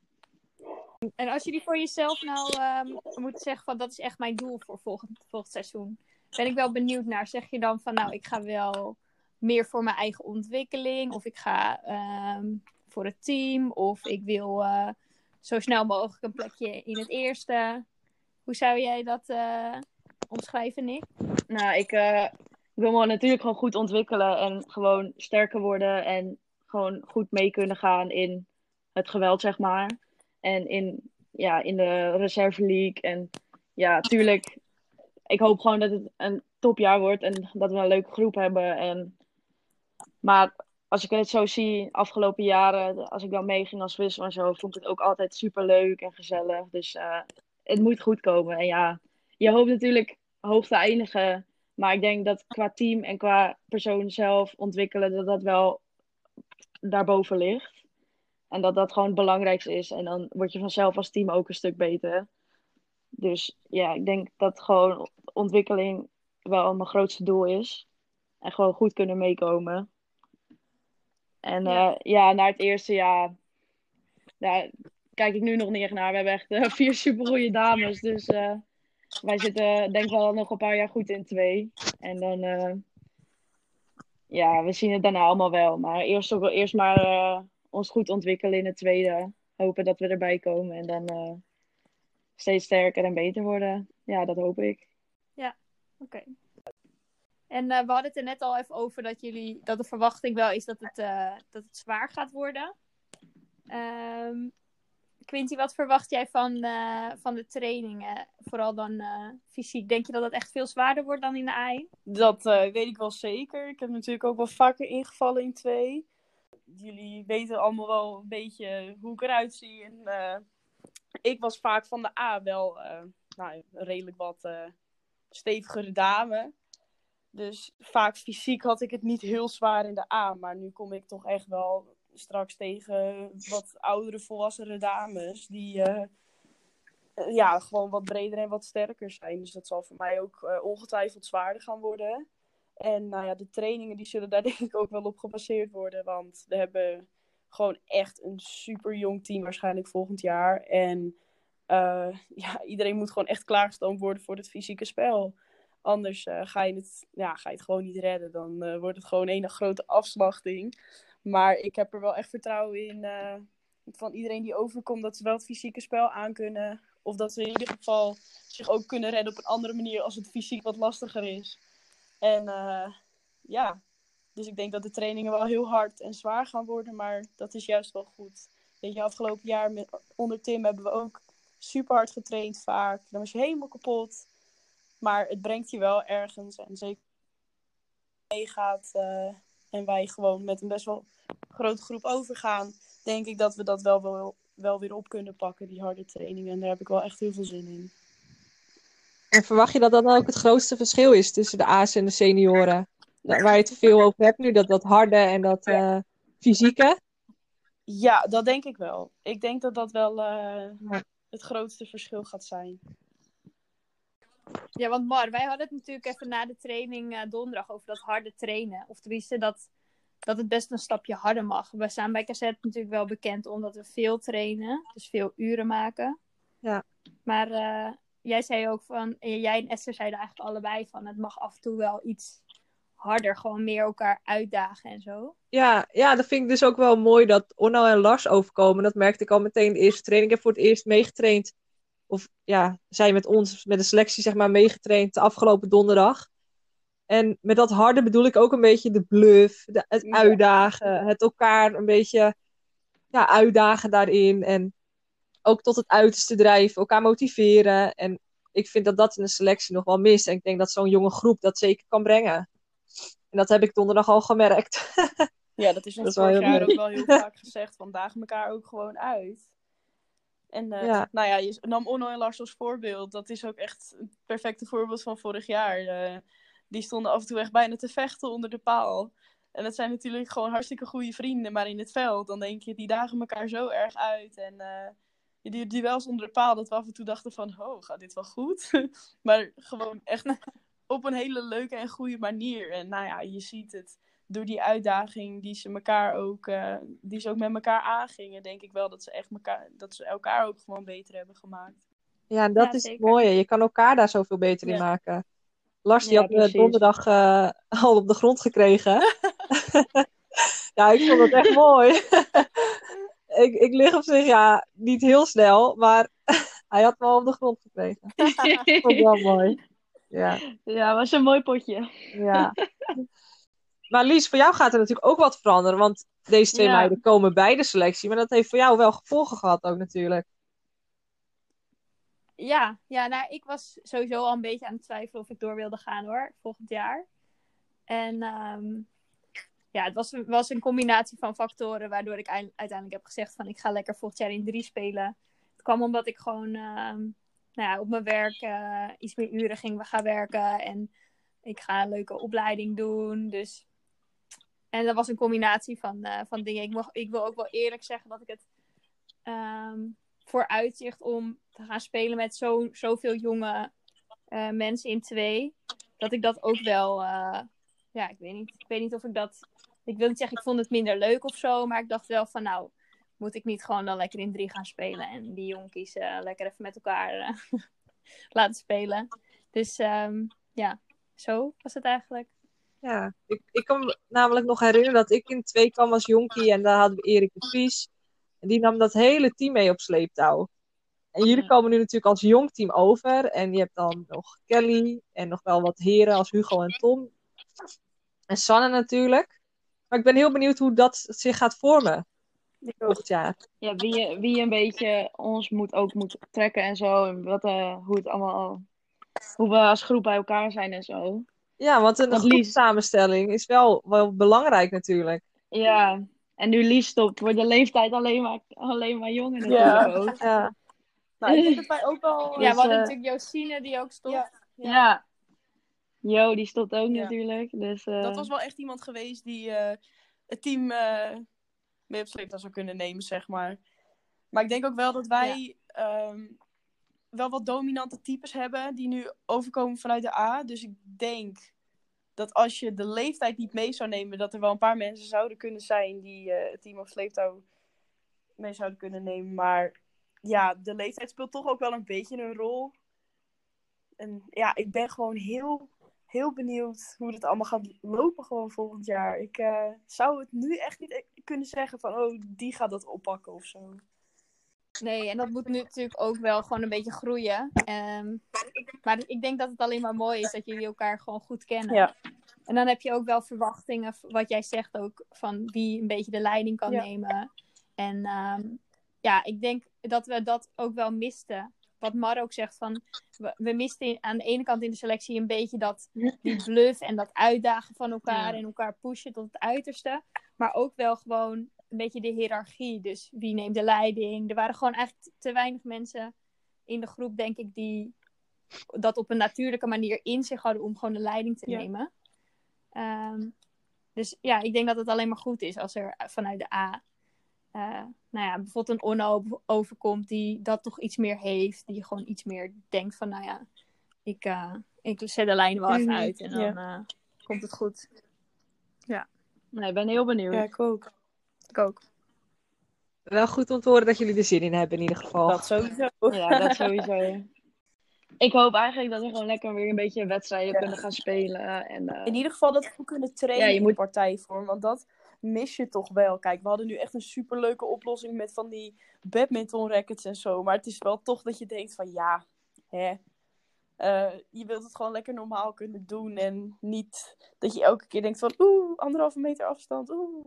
En als jullie voor jezelf nou um, moeten zeggen van dat is echt mijn doel voor volgend, volgend seizoen. Ben ik wel benieuwd naar. Zeg je dan van nou ik ga wel meer voor mijn eigen ontwikkeling. Of ik ga ehm, voor het team. Of ik wil uh, zo snel mogelijk een plekje in het eerste. Hoe zou jij dat omschrijven, Nick? Nou, ik, uh, ik wil me natuurlijk gewoon goed ontwikkelen. En gewoon sterker worden. En gewoon goed mee kunnen gaan in het geweld, zeg maar. En in, ja, in de reserve league. En ja, tuurlijk. Ik hoop gewoon dat het een topjaar wordt. En dat we een leuke groep hebben. En maar als ik het zo zie, afgelopen jaren, als ik dan meeging als wissel en zo, vond ik het ook altijd super leuk en gezellig. Dus uh, het moet goed komen. En ja, je hoopt natuurlijk hoog te eindigen. Maar ik denk dat qua team en qua persoon zelf ontwikkelen, dat dat wel daarboven ligt. En dat dat gewoon het belangrijkste is. En dan word je vanzelf als team ook een stuk beter. Dus ja, ik denk dat gewoon ontwikkeling wel mijn grootste doel is. En gewoon goed kunnen meekomen. En ja, uh, ja naar het eerste jaar, daar kijk ik nu nog niet echt naar. We hebben echt uh, vier supergoeie dames. Dus uh, wij zitten denk wel nog een paar jaar goed in twee. En dan, ja, we zien het daarna allemaal wel. Maar eerst, ook wel, eerst maar ons goed ontwikkelen in het tweede. Hopen dat we erbij komen en dan steeds sterker en beter worden. Ja, dat hoop ik. Ja, oké. En we hadden het er net al even over dat, jullie, dat de verwachting wel is dat het, dat het zwaar gaat worden. Um, Quinty, wat verwacht jij van, uh, van de trainingen? Vooral dan fysiek. Denk je dat het echt veel zwaarder wordt dan in de A1? Dat weet ik wel zeker. Ik heb natuurlijk ook wel vaker ingevallen in twee. Jullie weten allemaal wel een beetje hoe ik eruit zie. En, ik was vaak van de A wel nou, redelijk wat stevigere dame. Dus vaak fysiek had ik het niet heel zwaar in de A. Maar nu kom ik toch echt wel straks tegen wat oudere volwassene dames. Die uh, ja, gewoon wat breder en wat sterker zijn. Dus dat zal voor mij ook uh, ongetwijfeld zwaarder gaan worden. En nou ja, de trainingen die zullen daar denk ik ook wel op gebaseerd worden. Want we hebben gewoon echt een super jong team waarschijnlijk volgend jaar. En uh, ja, iedereen moet gewoon echt klaargestoomd worden voor het fysieke spel. Anders ga, je het, ja, ga je het gewoon niet redden. Dan wordt het gewoon een grote afslachting. Maar ik heb er wel echt vertrouwen in uh, van iedereen die overkomt dat ze wel het fysieke spel aankunnen. Of dat ze in ieder geval zich ook kunnen redden op een andere manier als het fysiek wat lastiger is. En ja, dus ik denk dat de trainingen wel heel hard en zwaar gaan worden. Maar dat is juist wel goed. Weet je, afgelopen jaar met, onder Tim hebben we ook super hard getraind vaak. Dan was je helemaal kapot. Maar het brengt je wel ergens. En zeker meegaat uh, en wij gewoon met een best wel grote groep overgaan, denk ik dat we dat wel, wel, wel weer op kunnen pakken, die harde trainingen. En daar heb ik wel echt heel veel zin in. En verwacht je dat dat dan ook het grootste verschil is tussen de A's en de senioren? Waar je het veel over hebt nu, dat, dat harde en dat uh, fysieke? Ja, dat denk ik wel. Ik denk dat dat wel uh, ja. het grootste verschil gaat zijn. Ja, want Mar, wij hadden het natuurlijk even na de training uh, donderdag over dat harde trainen. Of tenminste, dat, dat het best een stapje harder mag. We staan bij Cassette natuurlijk wel bekend omdat we veel trainen. Dus veel uren maken. Ja. Maar uh, jij zei ook van, jij en Esther zeiden eigenlijk allebei van, het mag af en toe wel iets harder, gewoon meer elkaar uitdagen en zo. Ja, ja, dat vind ik dus ook wel mooi dat Onno en Lars overkomen. Dat merkte ik al meteen de eerste training. Ik heb voor het eerst meegetraind of ja, zij met ons, met de selectie, zeg maar, meegetraind de afgelopen donderdag. En met dat harde bedoel ik ook een beetje de bluff, de, het uitdagen, het elkaar een beetje ja, uitdagen daarin. En ook tot het uiterste drijven, elkaar motiveren. En ik vind dat dat in de selectie nog wel mis. En ik denk dat zo'n jonge groep dat zeker kan brengen. En dat heb ik donderdag al gemerkt. ja, dat is ons vorig jaar ook wel heel vaak gezegd. Vandaag elkaar ook gewoon uit. En uh, ja. nou ja, je nam Onno en Lars als voorbeeld. Dat is ook echt het perfecte voorbeeld van vorig jaar. Uh, die stonden af en toe echt bijna te vechten onder de paal. En dat zijn natuurlijk gewoon hartstikke goede vrienden. Maar in het veld, dan denk je, die dagen elkaar zo erg uit. En uh, die duels onder de paal, dat we af en toe dachten van, oh, gaat dit wel goed? maar gewoon echt op een hele leuke en goede manier. En nou ja, je ziet het door die uitdaging die ze elkaar ook, eh, die ze ook met elkaar aangingen, denk ik wel dat ze echt elkaar, dat ze elkaar ook gewoon beter hebben gemaakt. Ja, en dat Ja, is zeker. het mooie. Je kan elkaar daar zoveel beter in maken. Lars, die Ja, had me precies. donderdag eh, al op de grond gekregen. ja, ik vond het echt mooi. ik, ik lig op zich, ja, niet heel snel, maar hij had me al op de grond gekregen. Ik vond het wel mooi. Ja, Ja, was een mooi potje. ja. Maar Lies, voor jou gaat er natuurlijk ook wat veranderen, want deze twee Ja. meiden komen bij de selectie, maar dat heeft voor jou wel gevolgen gehad ook natuurlijk. Ja, ja nou, ik was sowieso al een beetje aan het twijfelen of ik door wilde gaan hoor, volgend jaar. En ehm, ja, het was, was een combinatie van factoren waardoor ik eind- uiteindelijk heb gezegd van ik ga lekker volgend jaar in drie spelen. Het kwam omdat ik gewoon ehm, nou ja, op mijn werk eh, iets meer uren ging gaan werken en ik ga een leuke opleiding doen. Dus... En dat was een combinatie van, eh, van dingen. Ik, mag, ik wil ook wel eerlijk zeggen dat ik het ehm, vooruitzicht om te gaan spelen met zo, zoveel jonge eh, mensen in twee. Dat ik dat ook wel. eh, ja, ik weet niet. Ik weet niet of ik dat. Ik wil niet zeggen, ik vond het minder leuk of zo. Maar ik dacht wel van nou. Moet ik niet gewoon dan lekker in drie gaan spelen. En die jonkies lekker even met elkaar laten spelen. Dus ehm, ja, zo was het eigenlijk. Ja, ik, ik kan me namelijk nog herinneren dat ik in twee kwam als jonkie en daar hadden we Erik de Vries. En die nam dat hele team mee op sleeptouw. En jullie Ja. komen nu natuurlijk als jong team over. En je hebt dan nog Kelly en nog wel wat heren als Hugo en Tom. En Sanne natuurlijk. Maar ik ben heel benieuwd hoe dat zich gaat vormen volgend jaar. Ja, wie, wie een beetje ons moet, ook moet trekken en zo. En wat, eh, hoe het allemaal. Hoe we als groep bij elkaar zijn en zo. Ja, want een Want Lies- groepsamenstelling is wel, wel belangrijk natuurlijk. Ja, en nu Lies stopt, wordt de leeftijd alleen maar, alleen maar jonger Ja. natuurlijk ook. Ja, Nou, ik denk dat wij ook wel... ja, Dus, we hadden eh, natuurlijk Josine die ook stond. Ja. Ja. Jo, die stopt ook Ja. natuurlijk. Dus, eh, Dat was wel echt iemand geweest die eh, het team eh mee op sleeptouw zou kunnen nemen, zeg maar. Maar ik denk ook wel dat wij ehm, wel wat dominante types hebben die nu overkomen vanuit de A. Dus ik denk dat als je de leeftijd niet mee zou nemen, dat er wel een paar mensen zouden kunnen zijn die eh, het team op sleeptouw mee zouden kunnen nemen. Maar ja, de leeftijd speelt toch ook wel een beetje een rol. En ja, ik ben gewoon heel heel benieuwd hoe het allemaal gaat lopen gewoon volgend jaar. Ik eh, zou het nu echt niet e- kunnen zeggen van, oh, die gaat dat oppakken of zo. Nee, en dat moet nu natuurlijk ook wel gewoon een beetje groeien. Ehm, maar ik denk dat het alleen maar mooi is dat jullie elkaar gewoon goed kennen. Ja. En dan heb je ook wel verwachtingen, wat jij zegt ook, van wie een beetje de leiding kan Ja. nemen. En ehm, ja, ik denk dat we dat ook wel misten. Wat Mar ook zegt, van we, we misten aan de ene kant in de selectie een beetje dat, die bluff en dat uitdagen van elkaar Ja. en elkaar pushen tot het uiterste. Maar ook wel gewoon een beetje de hiërarchie. Dus wie neemt de leiding? Er waren gewoon eigenlijk te weinig mensen in de groep, denk ik, die dat op een natuurlijke manier in zich hadden om gewoon de leiding te Ja. nemen. Ehm, dus ja, ik denk dat het alleen maar goed is als er vanuit de A, eh, nou ja, bijvoorbeeld een Onno overkomt die dat toch iets meer heeft. Die gewoon iets meer denkt van, nou ja, ik, eh, ik zet de lijn wel even uit en dan ja. eh, komt het goed. Nee, ik ben heel benieuwd. Ja, ik ook. Ik ook. wel goed om te horen dat jullie er zin in hebben in ieder geval. Dat sowieso. Ja, dat sowieso. Ik hoop eigenlijk dat we gewoon lekker weer een beetje wedstrijden Ja. kunnen gaan spelen. En, eh, In ieder geval dat we kunnen trainen Ja, je in moet- partijvorm, want dat mis je toch wel. Kijk, we hadden nu echt een superleuke oplossing met van die badminton rackets en zo. Maar het is wel toch dat je denkt van ja, hè. eh, je wilt het gewoon lekker normaal kunnen doen. En niet dat je elke keer denkt van oeh, anderhalve meter afstand. Oeh.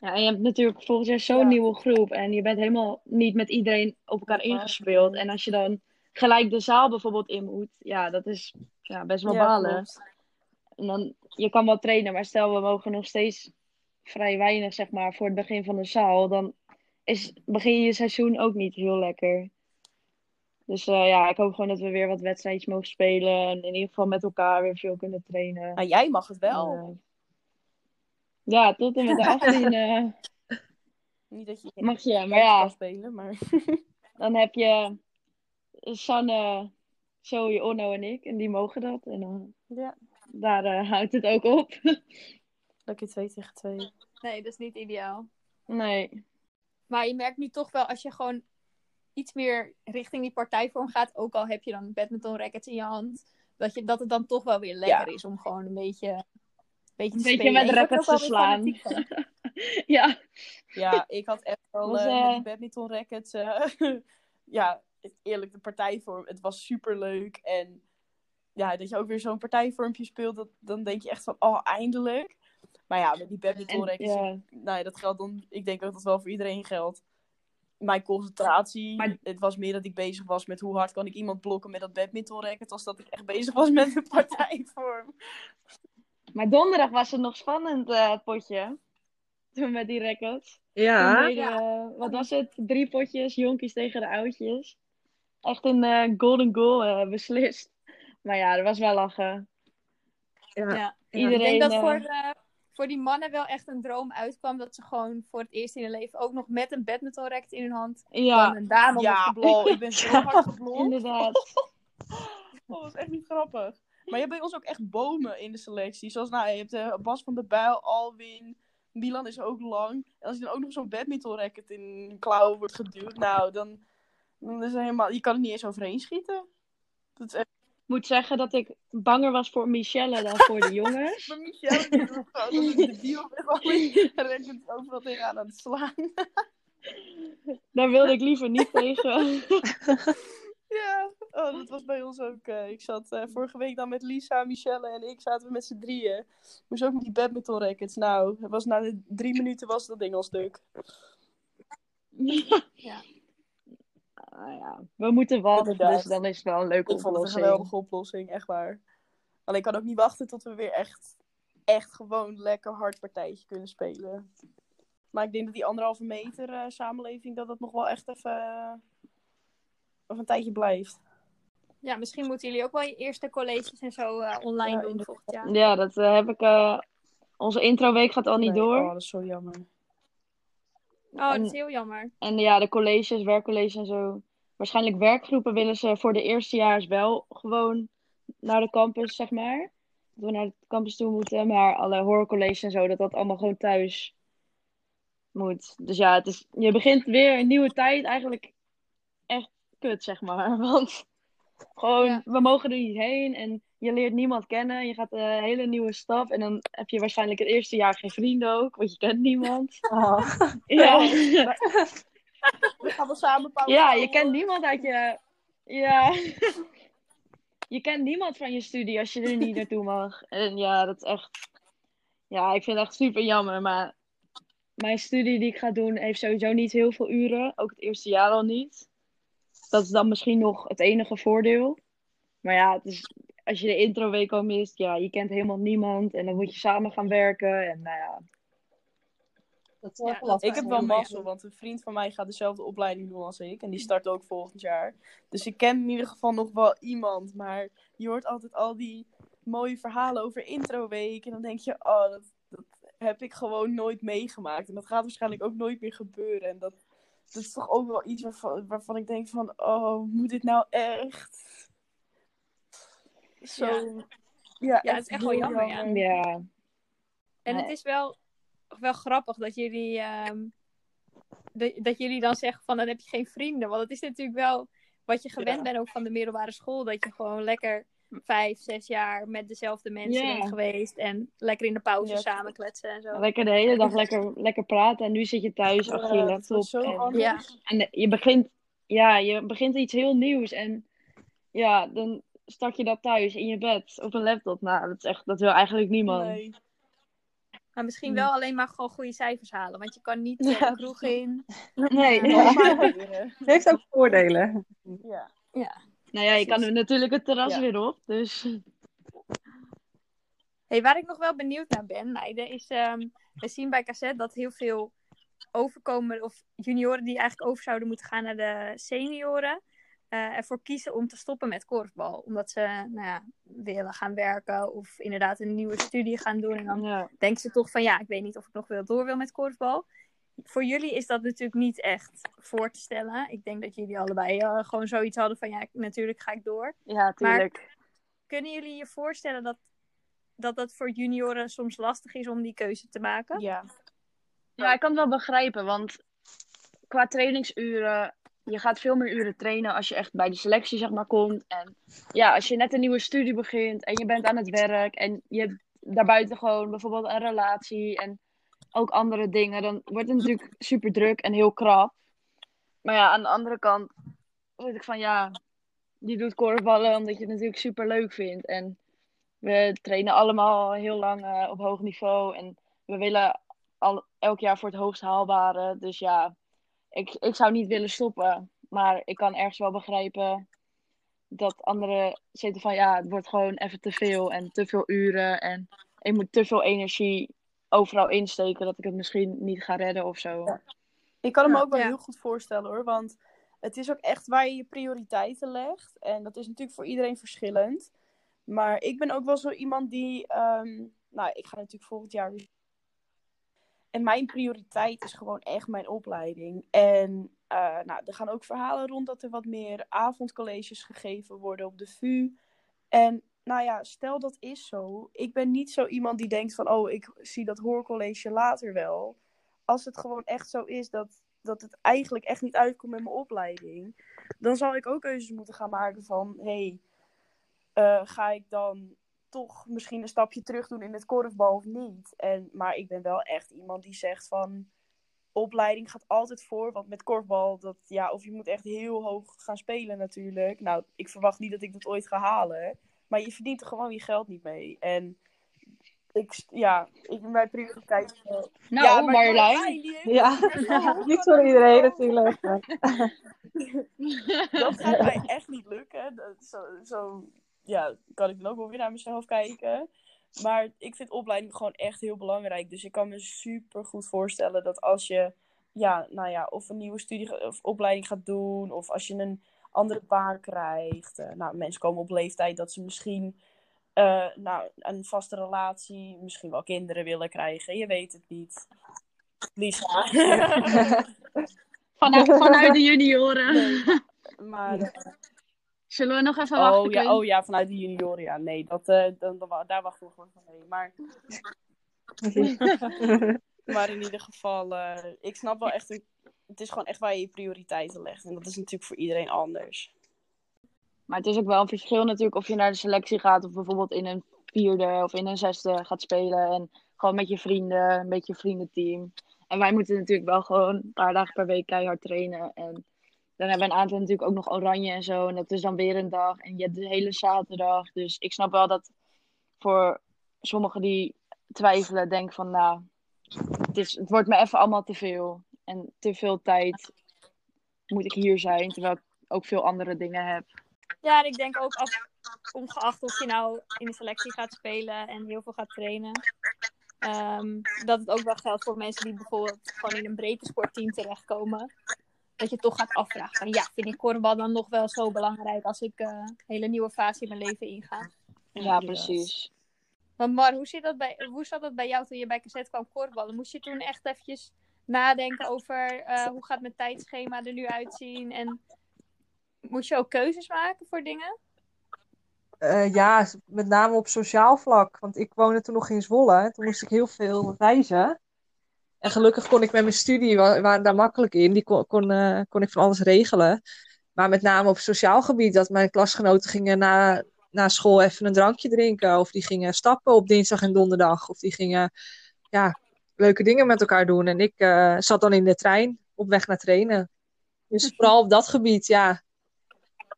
Ja, en je hebt natuurlijk volgend jaar zo'n Ja. nieuwe groep. En je bent helemaal niet met iedereen op elkaar ingespeeld. En als je dan gelijk de zaal bijvoorbeeld in moet. Ja, dat is ja, best wel balen. klopt. En dan, je kan wel trainen, maar stel we mogen nog steeds vrij weinig, zeg maar, voor het begin van de zaal. Dan is, begin je je seizoen ook niet heel lekker. Dus eh, ja, ik hoop gewoon dat we weer wat wedstrijdjes mogen spelen. En in ieder geval met elkaar weer veel kunnen trainen. Nou, jij mag het wel. Eh, ja, tot en met de 18. eh, Niet dat je Mag je, maar ja, spelen, maar... dan heb je Sanne, Zoe, Onno en ik. En die mogen dat. En dan, Ja, daar eh, houdt het ook op. lekker twee tegen twee. Nee, dat is niet ideaal. nee. Maar je merkt nu toch wel als je gewoon iets meer richting die partijvorm gaat, ook al heb je dan badminton rackets in je hand, dat, je, dat het dan toch wel weer lekker Ja. is om gewoon een beetje, een beetje Een beetje met ook te slaan. ja. Ja, ik had echt wel Was, eh, met eh, die badminton rackets... eh, ja, eerlijk, de partijvorm, het was super leuk. En ja, dat je ook weer zo'n partijvormpje speelt, dat, dan denk je echt van, oh, eindelijk. Maar ja, met die badminton rackets, ja. nou ja, dat geldt dan, ik denk dat dat wel voor iedereen geldt. Mijn concentratie, Maar- het was meer dat ik bezig was met hoe hard kan ik iemand blokken met dat badminton racket, als dat ik echt bezig was met de partijvorm. Maar donderdag was het nog spannend, eh, het potje. Toen met die rackets. Ja, deden we, wat was het? Drie potjes, jonkies tegen de oudjes. Echt een eh, golden goal eh, beslist. Maar ja, er was wel lachen. ja. Ja. Iedereen, Ik denk dat eh, voor, eh, voor die mannen wel echt een droom uitkwam dat ze gewoon voor het eerst in hun leven ook nog met een badminton racket in hun hand Ja, een dame Ja, oh, ik ben zo hard geblokt. inderdaad. Oh, dat is echt niet grappig. Maar je hebt bij ons ook echt bomen in de selectie. Zoals, nou, je hebt eh, Bas van der Bijl, Alwin. Milan is ook lang. En als je dan ook nog zo'n badminton racket in klauwen wordt geduwd, nou, dan, dan is het helemaal... Je kan er niet eens overheen schieten. Dat is echt... Ik moet zeggen dat ik banger was voor Michelle dan voor de jongens. Maar Michelle die doet gewoon dat de debiel met al die rackets overal tegenaan aan het slaan. Daar wilde ik liever niet tegen. Ja, oh, dat was bij ons ook. eh, ik zat eh, vorige week dan met Lisa, Michelle en ik zaten we met z'n drieën. Moest ook met die badminton rackets. Nou, het was na de drie minuten was dat ding al stuk. Ja. Ah, ja. We moeten wat, Inderdaad. dus dan is het wel een leuke Ik vond het een oplossing. geweldige oplossing, echt waar. Alleen ik kan ook niet wachten tot we weer echt, echt gewoon lekker hard partijtje kunnen spelen. Maar ik denk dat die anderhalve meter eh, samenleving, dat dat nog wel echt even of een tijdje blijft. Ja, misschien moeten jullie ook wel je eerste colleges en zo eh, online Ja, doen volgend jaar. Ja, dat eh, heb ik. eh, onze introweek gaat al niet Nee, door. Oh, dat is zo jammer. Oh, dat is heel jammer. En ja, de colleges, werkcolleges en zo. Waarschijnlijk werkgroepen willen ze voor de eerstejaars wel gewoon naar de campus, zeg maar. Dat we naar de campus toe moeten. Maar alle hoorcolleges en zo, dat dat allemaal gewoon thuis moet. Dus ja, het is, je begint weer een nieuwe tijd. Eigenlijk echt kut, zeg maar. Want gewoon, Ja. we mogen er niet heen. En je leert niemand kennen. Je gaat een hele nieuwe stap. En dan heb je waarschijnlijk het eerste jaar geen vrienden ook. Want je kent niemand. Oh. Ja. We gaan wel samen pauze Ja, je kent niemand uit je. Ja. Je kent niemand van je studie als je er niet naartoe mag. En ja, dat is echt. Ja, ik vind het echt super jammer. Maar mijn studie die ik ga doen heeft sowieso niet heel veel uren. Ook het eerste jaar al niet. Dat is dan misschien nog het enige voordeel. Maar ja, het is, als je de introweek al mist, ja, je kent helemaal niemand. En dan moet je samen gaan werken. En nou ja. Dat is wel Ja, lastig. Ik heb wel mazzel, want een vriend van mij gaat dezelfde opleiding doen als ik. En die start ook volgend jaar. Dus ik ken in ieder geval nog wel iemand. Maar je hoort altijd al die mooie verhalen over introweek. En dan denk je, oh, dat, dat heb ik gewoon nooit meegemaakt. En dat gaat waarschijnlijk ook nooit meer gebeuren. En dat, dat is toch ook wel iets waarvan, waarvan ik denk van, oh, moet dit nou echt? Zo, ja, Ja, het is echt wel heel jammer, ja. Ja. En het is wel, wel grappig dat jullie, ehm, dat, dat jullie dan zeggen van dan heb je geen vrienden. Want het is natuurlijk wel wat je gewend Ja. bent ook van de middelbare school. Dat je gewoon lekker vijf, zes jaar met dezelfde mensen Ja. bent geweest. En lekker in de pauze Ja. samen kletsen en zo. Lekker de hele dag lekker, lekker praten. En nu zit je thuis achter je Ja, dat laptop. zo en-. Ja. En je begint, ja, je begint iets heel nieuws. En ja, dan start je dat thuis in je bed op een laptop. Nou, dat is echt, dat wil eigenlijk niemand. Nee. Maar misschien Hm. wel alleen maar gewoon goede cijfers halen. Want je kan niet eh, Ja. de kroeg in. Nee. Ja. Ja. heeft ook voordelen. Ja. Nou ja, je kan natuurlijk het terras Ja. weer op. Dus Hey, waar ik nog wel benieuwd naar ben, meiden, is... ehm, we zien bij Cassette dat heel veel overkomen... of junioren die eigenlijk over zouden moeten gaan naar de senioren... eh, ervoor kiezen om te stoppen met korfbal. Omdat ze nou ja, willen gaan werken of inderdaad een nieuwe studie gaan doen. En dan ja. denken ze toch van ja, ik weet niet of ik nog wel door wil met korfbal. Voor jullie is dat natuurlijk niet echt voor te stellen. Ik denk dat jullie allebei uh, gewoon zoiets hadden van ja, natuurlijk ga ik door. Ja, tuurlijk. kunnen jullie je voorstellen dat, dat dat voor junioren soms lastig is om die keuze te maken? Ja. Ja, ik kan het wel begrijpen, want qua trainingsuren, je gaat veel meer uren trainen als je echt bij de selectie zeg maar komt. En ja, als je net een nieuwe studie begint en je bent aan het werk en je hebt daarbuiten gewoon bijvoorbeeld een relatie en ook andere dingen, dan wordt het natuurlijk super druk en heel krap. Maar ja, aan de andere kant weet ik van ja, je doet korfballen omdat je het natuurlijk super leuk vindt. En we trainen allemaal heel lang uh, op hoog niveau en we willen al, elk jaar voor het hoogst haalbare. Dus ja, ik, ik zou niet willen stoppen. Maar ik kan ergens wel begrijpen dat anderen zitten van ja, het wordt gewoon even te veel en te veel uren. En ik moet te veel energie overal insteken dat ik het misschien niet ga redden of zo. Ik kan me ook wel heel goed voorstellen hoor. Want het is ook echt waar je je prioriteiten legt. En dat is natuurlijk voor iedereen verschillend. Maar ik ben ook wel zo iemand die. Ehm, nou, ik ga natuurlijk volgend jaar en mijn prioriteit is gewoon echt mijn opleiding. En uh, nou, er gaan ook verhalen rond dat er wat meer avondcolleges gegeven worden op de VU. En nou ja, stel dat is zo. Ik ben niet zo iemand die denkt van, oh, ik zie dat hoorcollege later wel. Als het gewoon echt zo is dat, dat het eigenlijk echt niet uitkomt met mijn opleiding, dan zal ik ook keuzes moeten gaan maken van, hey, uh, ga ik dan toch misschien een stapje terug doen in het korfbal of niet. En, maar ik ben wel echt iemand die zegt van opleiding gaat altijd voor. Want met korfbal, dat, ja, of je moet echt heel hoog gaan spelen natuurlijk. Nou, ik verwacht niet dat ik dat ooit ga halen. Maar je verdient er gewoon je geld niet mee. En ik, ja, ik, mijn prioriteit. Uh, nou, ja, Marjolein. Ja, niet voor iedereen natuurlijk. dat gaat mij echt niet lukken. Dat, zo, zo ja, kan ik dan ook wel weer naar mezelf kijken. Maar ik vind opleiding gewoon echt heel belangrijk. Dus ik kan me super goed voorstellen dat als je, ja, nou ja, of een nieuwe studie of opleiding gaat doen, of als je een andere baan krijgt. Uh, nou, mensen komen op leeftijd dat ze misschien uh, nou, een vaste relatie, misschien wel kinderen willen krijgen. Je weet het niet. Lisa. vanuit, vanuit de junioren. Nee, maar. Uh, Zullen we nog even wachten? Oh ja, oh, ja vanuit de junioren. Ja, nee, dat, uh, dan, dan, daar wachten we gewoon van. Nee, maar... maar in ieder geval, uh, ik snap wel echt... Het is gewoon echt waar je je prioriteiten legt. En dat is natuurlijk voor iedereen anders. Maar het is ook wel een verschil natuurlijk of je naar de selectie gaat... of bijvoorbeeld in een vierde of in een zesde gaat spelen. En gewoon met je vrienden, een beetje vriendenteam. En wij moeten natuurlijk wel gewoon een paar dagen per week keihard trainen. En dan hebben we een aantal natuurlijk ook nog oranje en zo. En dat is dan weer een dag. En je hebt de hele zaterdag. Dus ik snap wel dat voor sommigen die twijfelen, denken van nou, het, is, het wordt me even allemaal te veel. En te veel tijd moet ik hier zijn, terwijl ik ook veel andere dingen heb. Ja, en ik denk ook af, ongeacht of je nou in de selectie gaat spelen en heel veel gaat trainen. Um, dat het ook wel geldt voor mensen die bijvoorbeeld gewoon in een breedte sportteam terechtkomen dat je toch gaat afvragen van ja, vind ik korfbal dan nog wel zo belangrijk als ik uh, een hele nieuwe fase in mijn leven inga. Ja, precies. Want Mar, hoe, zit dat bij, hoe zat dat bij jou toen je bij Cassette kwam korfballen? Moest je toen echt eventjes nadenken over uh, hoe gaat mijn tijdschema er nu uitzien? En moest je ook keuzes maken voor dingen? Uh, ja, met name op sociaal vlak. Want ik woonde toen nog in Zwolle. Toen moest ik heel veel reizen. En gelukkig kon ik met mijn studie, waren daar makkelijk in, die kon, kon, uh, kon ik van alles regelen. Maar met name op sociaal gebied, dat mijn klasgenoten gingen na, na school even een drankje drinken. Of die gingen stappen op dinsdag en donderdag. Of die gingen ja, leuke dingen met elkaar doen. En ik uh, zat dan in de trein op weg naar trainen. Dus vooral op dat gebied, ja.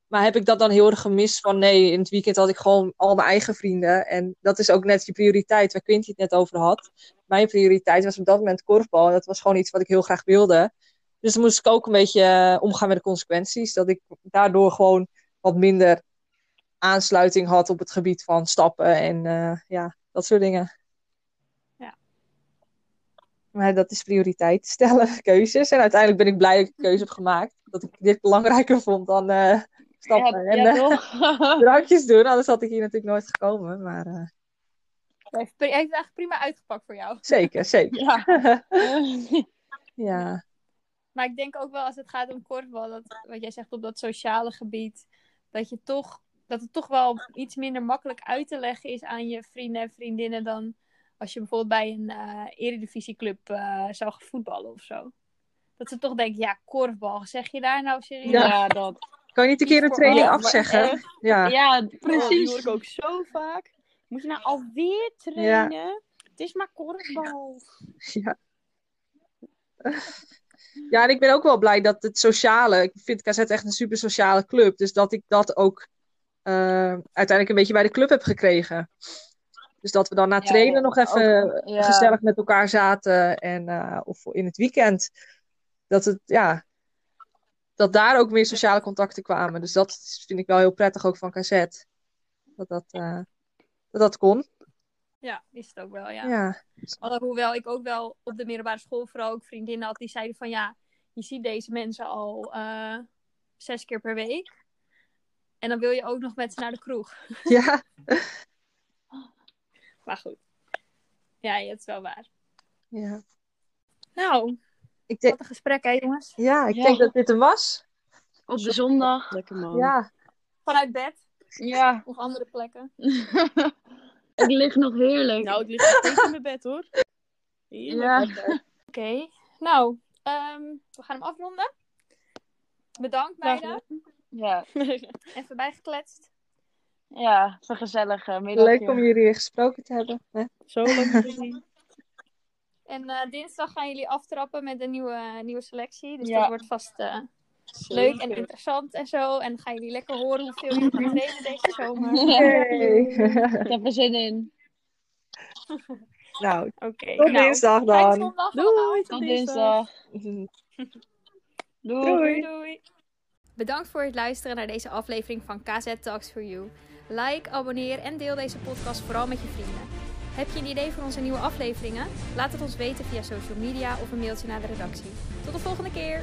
Maar heb ik dat dan heel erg gemist van nee, in het weekend had ik gewoon al mijn eigen vrienden. En dat is ook net je prioriteit, waar Quinty het net over had. Mijn prioriteit was op dat moment korfbal. En dat was gewoon iets wat ik heel graag wilde. Dus dan moest ik ook een beetje eh, omgaan met de consequenties. Dat ik daardoor gewoon wat minder aansluiting had op het gebied van stappen en uh, ja, dat soort dingen. Maar dat is prioriteit stellen, keuzes. En uiteindelijk ben ik blij dat ik een keuze heb gemaakt. Dat ik dit belangrijker vond dan uh, stappen Ja, en ja, eh, drankjes doen. Anders had ik hier natuurlijk nooit gekomen. Maar eh, Hij heeft, hij heeft eigenlijk prima uitgepakt voor jou. zeker, zeker. ja. Ja. Maar ik denk ook wel als het gaat om korfbal, dat, wat jij zegt op dat sociale gebied, dat, je toch, dat het toch wel iets minder makkelijk uit te leggen is aan je vrienden en vriendinnen dan als je bijvoorbeeld bij een eh eredivisieclub eh, zou gaan voetballen of zo. Dat ze toch denken, ja, korfbal, zeg je daar nou serieus? Ja. Ja, dat. Kan je niet een keer een training maar afzeggen? echt. Ja. Ja, Oh, precies. hoor ik ook zo vaak. Moet je nou alweer trainen? Het is maar korfbal. Ja. Ja, en ik ben ook wel blij dat het sociale, ik vind KZ echt een super sociale club, dus dat ik dat ook eh, uiteindelijk een beetje bij de club heb gekregen. Dus dat we dan na trainen ja, nog even ook, ja. gezellig met elkaar zaten en eh, of in het weekend. Dat het, ja, dat daar ook meer sociale contacten kwamen. Dus dat vind ik wel heel prettig ook van KZ. Dat dat, eh, dat, dat kon. Ja, is het ook wel, ja. Ja. Alhoewel ik ook wel op de middelbare school vooral ook vriendinnen had die zeiden van ja, je ziet deze mensen al eh, zes keer per week. En dan wil je ook nog met ze naar de kroeg. Ja. Maar goed. Ja, het is wel waar. Ja. Nou, Ik denk, wat een gesprek hè jongens. ja, ik Ja. denk dat dit hem was. Op de zondag. Lekker man. Ja. Vanuit bed Ja, of andere plekken. het ligt nog heerlijk. Nou, ik lig nog steeds in mijn bed hoor. Heerlijk. ja. Oké, nou, ehm, we gaan hem afronden. Bedankt meiden. Ja. Even bijgekletst. Ja, het is een gezellig eh, middagje. Leuk om jullie weer gesproken te hebben. Hè? Zo leuk te zien. En eh, dinsdag gaan jullie aftrappen met een nieuwe, nieuwe selectie. Dus Ja. dat wordt vast eh, leuk en interessant en zo. En dan gaan jullie lekker horen hoeveel jullie gaan trainen deze zomer. Yay. Ik heb er zin in. nou, Oké, tot nou, dinsdag dan. zondag. Doei, Tot tot dinsdag. Doei. Doei, doei. Bedankt voor het luisteren naar deze aflevering van KZ Talks for You. Like, abonneer en deel deze podcast vooral met je vrienden. Heb je een idee voor onze nieuwe afleveringen? Laat het ons weten via social media of een mailtje naar de redactie. Tot de volgende keer!